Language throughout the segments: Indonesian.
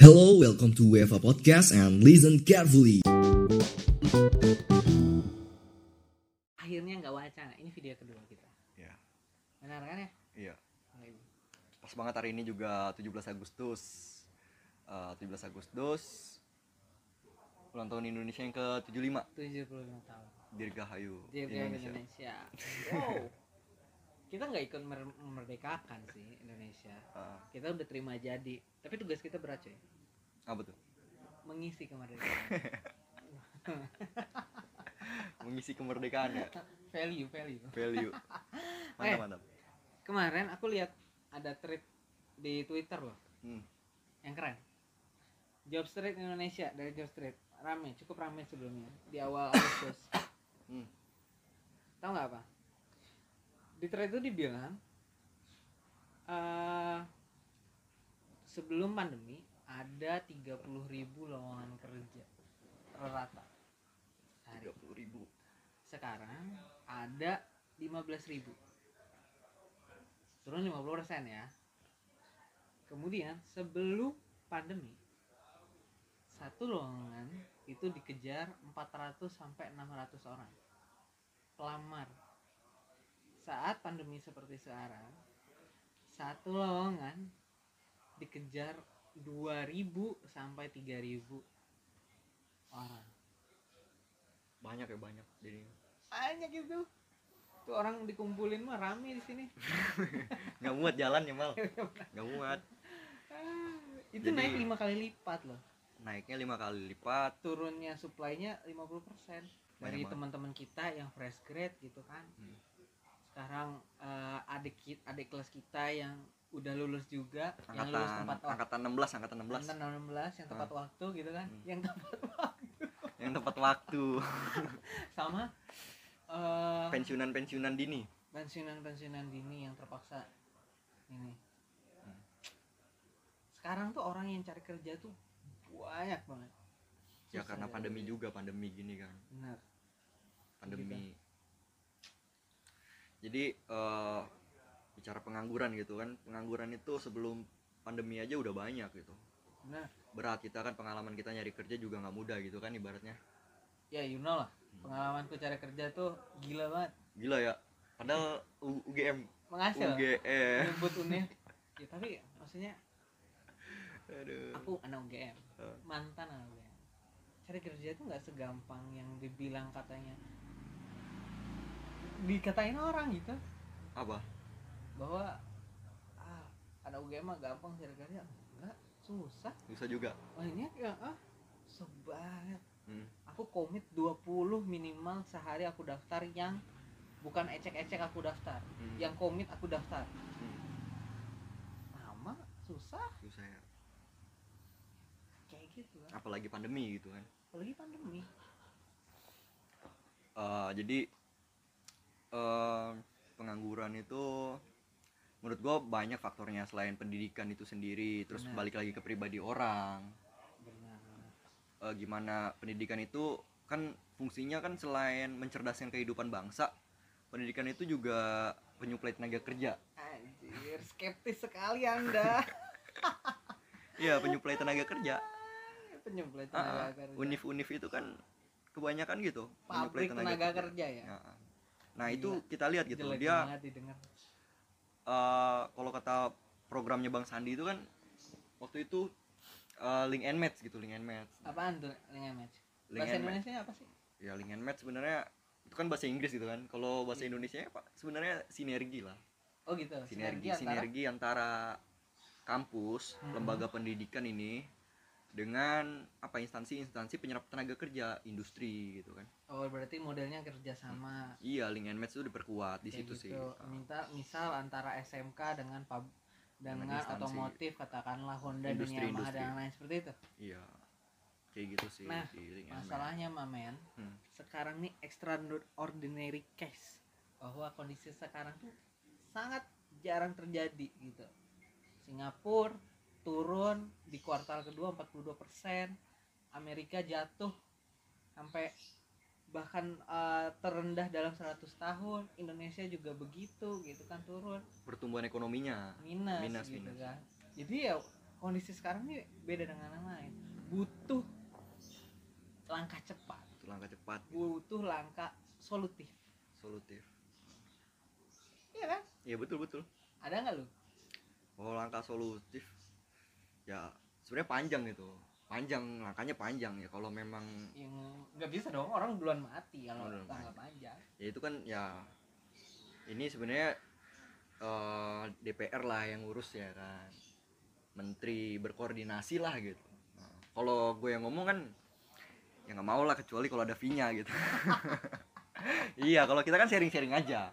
Hello, welcome to UEFA Podcast and listen carefully. akhirnya nggak wacana ini video kedua kita. Ya, benar kan ya? Iya. Pas banget hari ini juga 17 Agustus. Eh, 17 Agustus. Ulang tahun Indonesia yang ke-75 75 tahun. Dirgahayu Dirgahayu Indonesia. wow kita nggak ikut mer- memerdekakan sih Indonesia Eh, kita udah terima jadi tapi tugas kita berat coy apa tuh? mengisi kemerdekaan Mengisi kemerdekaan ya. value value Value. Eh. Mantap, mantap. kemarin aku lihat ada tweet di Twitter loh Hmm. yang keren Job Street Indonesia dari Job Street rame cukup rame sebelumnya di awal Agustus Hmm. tahu nggak apa di thread itu dibilang eh sebelum pandemi ada 30.000 lowongan kerja rata sehari 30 ribu. sekarang ada 15.000 turun 50% ya. Kemudian sebelum pandemi satu lowongan itu dikejar 400 sampai 600 orang. Pelamar saat pandemi seperti sekarang satu lowongan dikejar 2000 sampai 3000 orang Banyak ya banyak. Jadi banyak itu tuh orang dikumpulin mah rame di sini nggak muat jalan ya mal. Nggak muat. Ah, itu Jadi- naik lima kali lipat loh Naiknya lima kali lipat. turunnya supply-nya 50% dari teman-teman kita yang fresh grade gitu kan Hmm. Sekarang eh, adik adik kelas kita yang udah lulus juga yang lulus Angkatan tepat waktu angkatan 16, angkatan 16 angkatan 16 yang tepat waktu gitu kan Hmm. yang tepat yang tepat waktu. sama eh Pensiunan-pensiunan dini. pensiunan-pensiunan dini yang terpaksa ini Hmm. sekarang tuh orang yang cari kerja tuh banyak banget Ya Susah karena cari pandemi juga, pandemi gini kan. benar pandemi jadi eh, bicara pengangguran gitu kan pengangguran itu sebelum pandemi aja udah banyak gitu. Benar berat kita kan pengalaman kita nyari kerja juga nggak mudah gitu kan ibaratnya. Ya you know lah. Pengalamanku cari kerja tuh gila banget. Gila ya. Padahal U- UGM menghasil. UGM nyebut UNIF ya tapi maksudnya aduh. aku anak UGM mantan anak UGM cari kerja tuh nggak segampang yang dibilang katanya dikatain orang gitu. Apa? Bahwa ah anak UGM mah gampang cari kerja enggak susah. Bisa juga? Banyak ya ah sebanyak hmm. aku komit 20 minimal sehari aku daftar yang bukan ecek-ecek aku daftar. Hmm. yang komit aku daftar. Hmm. lama susah. Susah ya. Kayak gitu kan apalagi pandemi gitu kan. Apalagi pandemi. Eh, jadi eh, pengangguran itu menurut gue banyak faktornya selain pendidikan itu sendiri terus Benar. balik lagi ke pribadi orang. Benar. Eh, gimana pendidikan itu kan fungsinya kan selain mencerdaskan kehidupan bangsa pendidikan itu juga penyuplai tenaga kerja. Anjir skeptis sekali anda. Iya penyuplai tenaga kerja. Penyuplai tenaga ah. kerja. univ-univ itu kan kebanyakan gitu pabrik tenaga, kerja. ya? Ya. Nah itu Gila. kita lihat gitu. Jelek dia eh kalau kata programnya Bang Sandi itu kan waktu itu eh, link and match gitu link and match. Apaan tuh link and match? Link bahasa and match. Indonesia apa sih? Ya link and match sebenarnya itu kan bahasa Inggris gitu kan. Kalau bahasa Indonesia pak sebenarnya sinergi lah. Oh gitu. Sinergi antara- sinergi antara kampus Mhm. lembaga pendidikan ini dengan apa instansi-instansi penyerap tenaga kerja industri gitu kan oh berarti modelnya kerjasama iya link and match itu diperkuat di Kayak situ sih gitu. Ah, minta misal antara SMK dengan pub dengan Dengan instansi. otomotif katakanlah Honda Industri, dan Yamaha industri. dan lain seperti itu iya kayak gitu sih Nah, di masalahnya mamen Hmm. sekarang nih extraordinary case bahwa kondisi sekarang tuh sangat jarang terjadi gitu Singapura turun di kuartal kedua 42% Amerika jatuh sampai bahkan eh, terendah dalam 100 tahun. Indonesia juga begitu gitu kan turun. Pertumbuhan ekonominya. Minus, Minus, gitu minus. kan. Jadi ya kondisi sekarang ini beda dengan yang lain. Butuh langkah cepat. Itu langkah cepat. Butuh langkah solutif. Solutif. Iya kan? Iya betul betul. Ada nggak lu? Oh langkah solutif ya sebenarnya panjang itu. Panjang langkahnya panjang ya. Kalau memang yang nggak bisa dong orang duluan mati kalau duluan nggak mati. panjang. Ya itu kan ya ini sebenarnya eh, DPR lah yang urus ya kan. Menteri berkoordinasi lah gitu. Nah, kalau gue yang ngomong kan ya nggak mau lah kecuali kalau ada fee-nya gitu. Iya kalau kita kan sharing-sharing aja.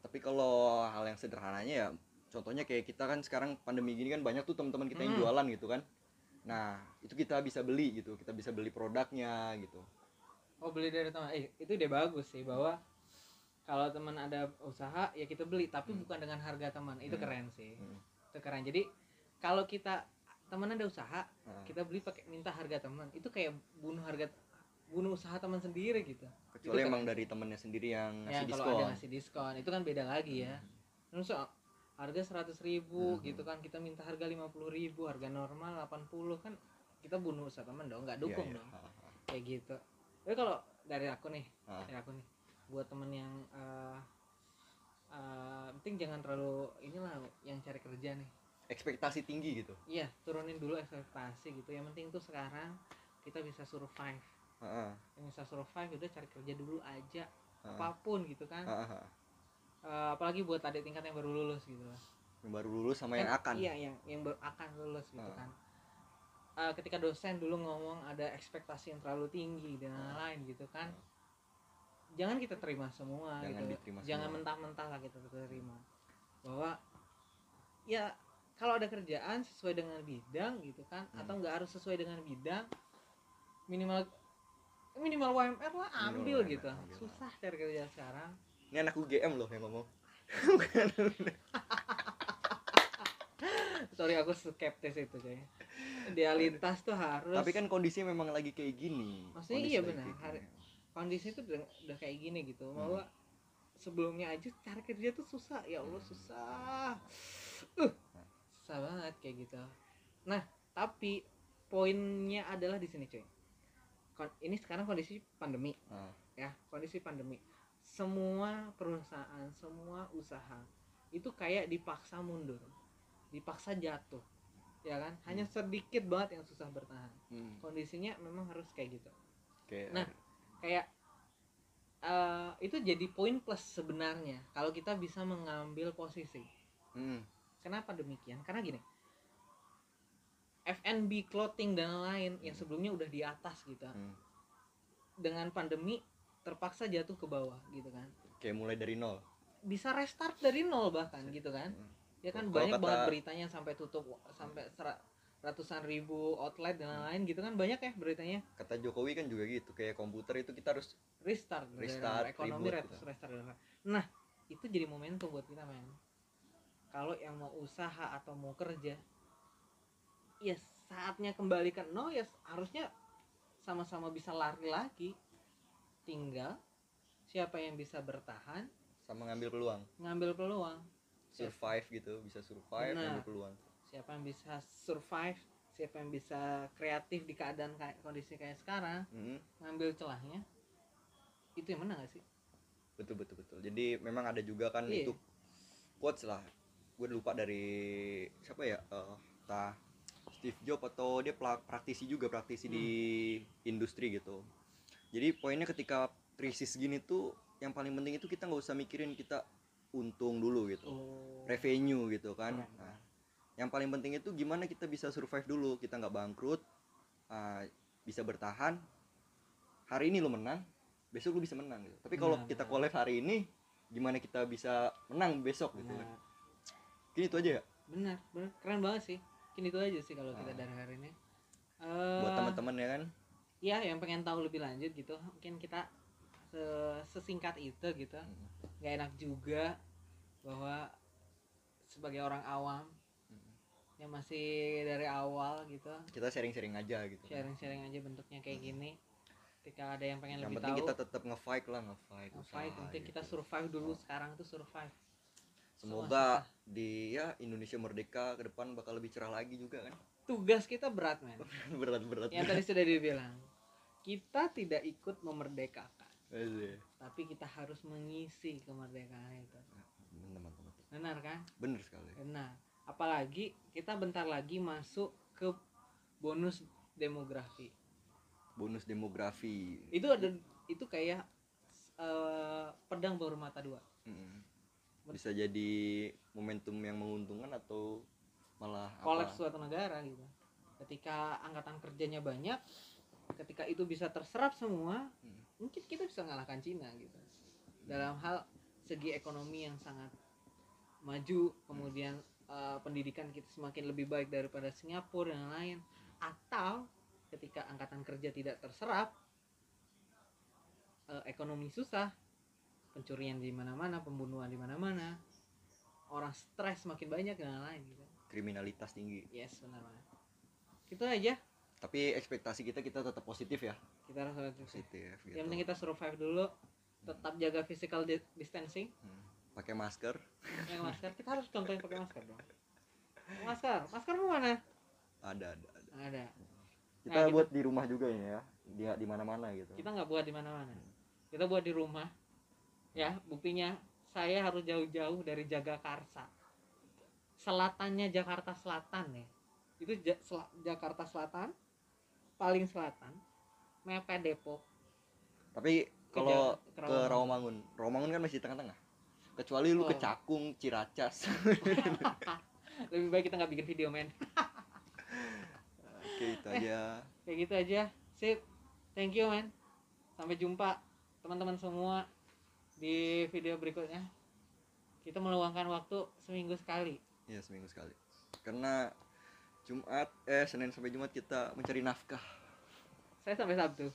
Tapi kalau hal yang sederhananya ya contohnya kayak kita kan sekarang pandemi gini kan banyak tuh teman-teman kita yang Hmm. jualan gitu kan. Nah itu kita bisa beli gitu kita bisa beli produknya gitu. Oh beli dari teman eh itu ide bagus sih bahwa kalau teman ada usaha ya kita beli tapi Hmm. bukan dengan harga teman. Itu Hmm. keren sih. Hmm. itu keren. Jadi kalau kita teman ada usaha Nah, kita beli pakai minta harga teman. Itu kayak bunuh harga bunuh usaha teman sendiri gitu. Kecuali itu emang keren. dari temennya sendiri yang ya ngasih kalau diskon. ada ngasih diskon itu kan beda lagi ya. So- harga seratus ribu Mhm. gitu kan kita minta harga lima puluh ribu harga normal 80 kan kita bunuh usaha teman dong nggak Iya, dukung iya. dong Ha, ha. kayak gitu tapi kalau dari aku nih Ah. dari aku nih buat temen yang eh eh, penting jangan terlalu inilah yang cari kerja nih ekspektasi tinggi gitu iya turunin dulu ekspektasi gitu yang penting tuh sekarang kita bisa survive ha. yang bisa survive udah cari kerja dulu aja apa pun gitu kan. Eh, apalagi buat adik tingkat yang baru lulus gitu lah. Yang baru lulus sama yang Kan- akan. iya yang yang baru akan lulus gitu Ah. kan. Eh, ketika dosen dulu ngomong ada ekspektasi yang terlalu tinggi dan lain-lain gitu kan. Jangan kita terima semua Jangan gitu. diterima jangan mentah-mentah lah kita terima. Bahwa ya kalau ada kerjaan sesuai dengan bidang gitu kan Hmm. atau nggak harus sesuai dengan bidang minimal minimal WMR lah ambil WMR, gitu. ambil. susah cari kerja sekarang ini anak UGM loh yang ngomong. Sorry aku skeptis itu coy idealitas tuh harus tapi kan kondisinya memang lagi kayak gini. Maksudnya Kondisi iya benar. Hari- kondisi itu udah, udah kayak gini gitu. Hmm. bahwa sebelumnya aja cari kerja tuh susah. Ya Allah susah. Uh susah banget kayak gitu. Nah tapi poinnya adalah di sini cuy. Kon- ini sekarang kondisi pandemi Ah, ya. Kondisi pandemi semua perusahaan semua usaha itu kayak dipaksa mundur dipaksa jatuh ya kan hanya sedikit banget yang susah bertahan hmm, kondisinya memang harus kayak gitu kayak Nah, kayak eh, itu jadi poin plus sebenarnya kalau kita bisa mengambil posisi. hmm, Kenapa demikian? Karena gini. F&B clothing dan lain yang sebelumnya udah di atas gitu. hmm. Dengan pandemi terpaksa jatuh ke bawah gitu kan. kayak mulai dari nol Bisa restart dari nol bahkan gitu kan. Hmm. Ya kan Kalau banyak kata- banget beritanya sampai tutup sampai sera- ratusan ribu outlet dan lain-lain gitu kan banyak ya beritanya kata Jokowi kan juga gitu kayak komputer itu kita harus restart, Restart, ekonomi gitu. restart nah itu jadi momentum buat kita men kalau yang mau usaha atau mau kerja ya saatnya kembali ke nol ya harusnya sama-sama bisa lari lagi tinggal siapa yang bisa bertahan? Sama ngambil peluang. Ngambil peluang. Survive gitu bisa survive Benar. ngambil peluang. siapa yang bisa survive siapa yang bisa kreatif di keadaan kayak kondisi kayak sekarang Hmm, ngambil celahnya. Itu yang menang gak sih? Betul betul betul. Jadi memang ada juga kan Iya. itu quotes lah. Gue lupa dari siapa ya? Eh, entah Steve Jobs atau dia praktisi juga praktisi di Hmm. industri gitu jadi poinnya ketika krisis gini tuh yang paling penting itu kita nggak usah mikirin kita untung dulu gitu. Oh. Revenue gitu kan. Keren. Nah, yang paling penting itu gimana kita bisa survive dulu. Kita nggak bangkrut ah, bisa bertahan. Hari ini lo menang besok lo bisa menang gitu. Tapi kalau kita collab hari ini gimana kita bisa menang besok gitu kan. Mungkin itu aja ya? Benar benar. Keren banget sih. Mungkin itu aja sih kalau kita Ah. dari hari ini. Eh, buat teman-teman ya kan ya yang pengen tahu lebih lanjut gitu. Mungkin kita se- sesingkat itu gitu. Hmm. nggak enak juga bahwa sebagai orang awam Hmm. yang masih dari awal gitu. Kita sharing-sharing aja gitu. Sharing-sharing aja bentuknya kayak gini. Ketika ada yang pengen yang lebih penting tahu kita tetap nge-fight lah nge-fight fight usaha penting kita gitu. survive dulu Oh. sekarang tuh survive. Semoga di ya Indonesia merdeka ke depan bakal lebih cerah lagi juga kan. Tugas kita berat men. Berat berat yang tadi sudah dibilang kita tidak ikut memerdekakan. Iya. tapi kita harus mengisi kemerdekaan itu. Teman-teman. Benar kan? Bener sekali. Benar. Apalagi kita bentar lagi masuk ke bonus demografi. Bonus demografi. Itu ada itu kayak eh, pedang bermata dua. Mm. bisa jadi momentum yang menguntungkan atau malah kolaps suatu negara gitu. Ketika angkatan kerjanya banyak ketika itu bisa terserap semua Hmm. mungkin kita bisa mengalahkan Cina gitu. Dalam hal segi ekonomi yang sangat maju kemudian eh, pendidikan kita semakin lebih baik daripada Singapura dan lain atau ketika angkatan kerja tidak terserap eh, ekonomi susah pencurian di mana-mana pembunuhan di mana-mana orang stres makin banyak dan lain-lain gitu. Kriminalitas tinggi. Yes benar banget. Itu aja tapi ekspektasi kita kita tetap positif ya. Kita harus positif. positif gitu. yang penting kita survive dulu tetap jaga physical di- distancing. Hmm. pakai masker. Pakai masker. Kita harus contohin pakai masker dong. Masker. Masker lu mana? Ada ada, ada. ada. Kita Nah, kita- buat di rumah juga ini ya. Di di mana-mana gitu. Kita nggak buat di mana-mana. Kita buat di rumah. Ya buktinya saya harus jauh-jauh dari Jagakarsa selatannya Jakarta Selatan ya. Itu Ja- Sel- Jakarta Selatan paling selatan mepet Depok. Tapi kalau Ke ke Rawamangun. Rawamangun kan masih tengah-tengah. Kecuali lu ke Oh. Cakung Ciracas. Lebih baik kita nggak bikin video men. Oke itu aja. Kayak gitu aja. Sip. Thank you man sampai jumpa teman-teman semua di video berikutnya. Kita meluangkan waktu seminggu sekali. Ya seminggu sekali. Karena Jumat eh Senin sampai Jumat kita mencari nafkah. Saya sampai Sabtu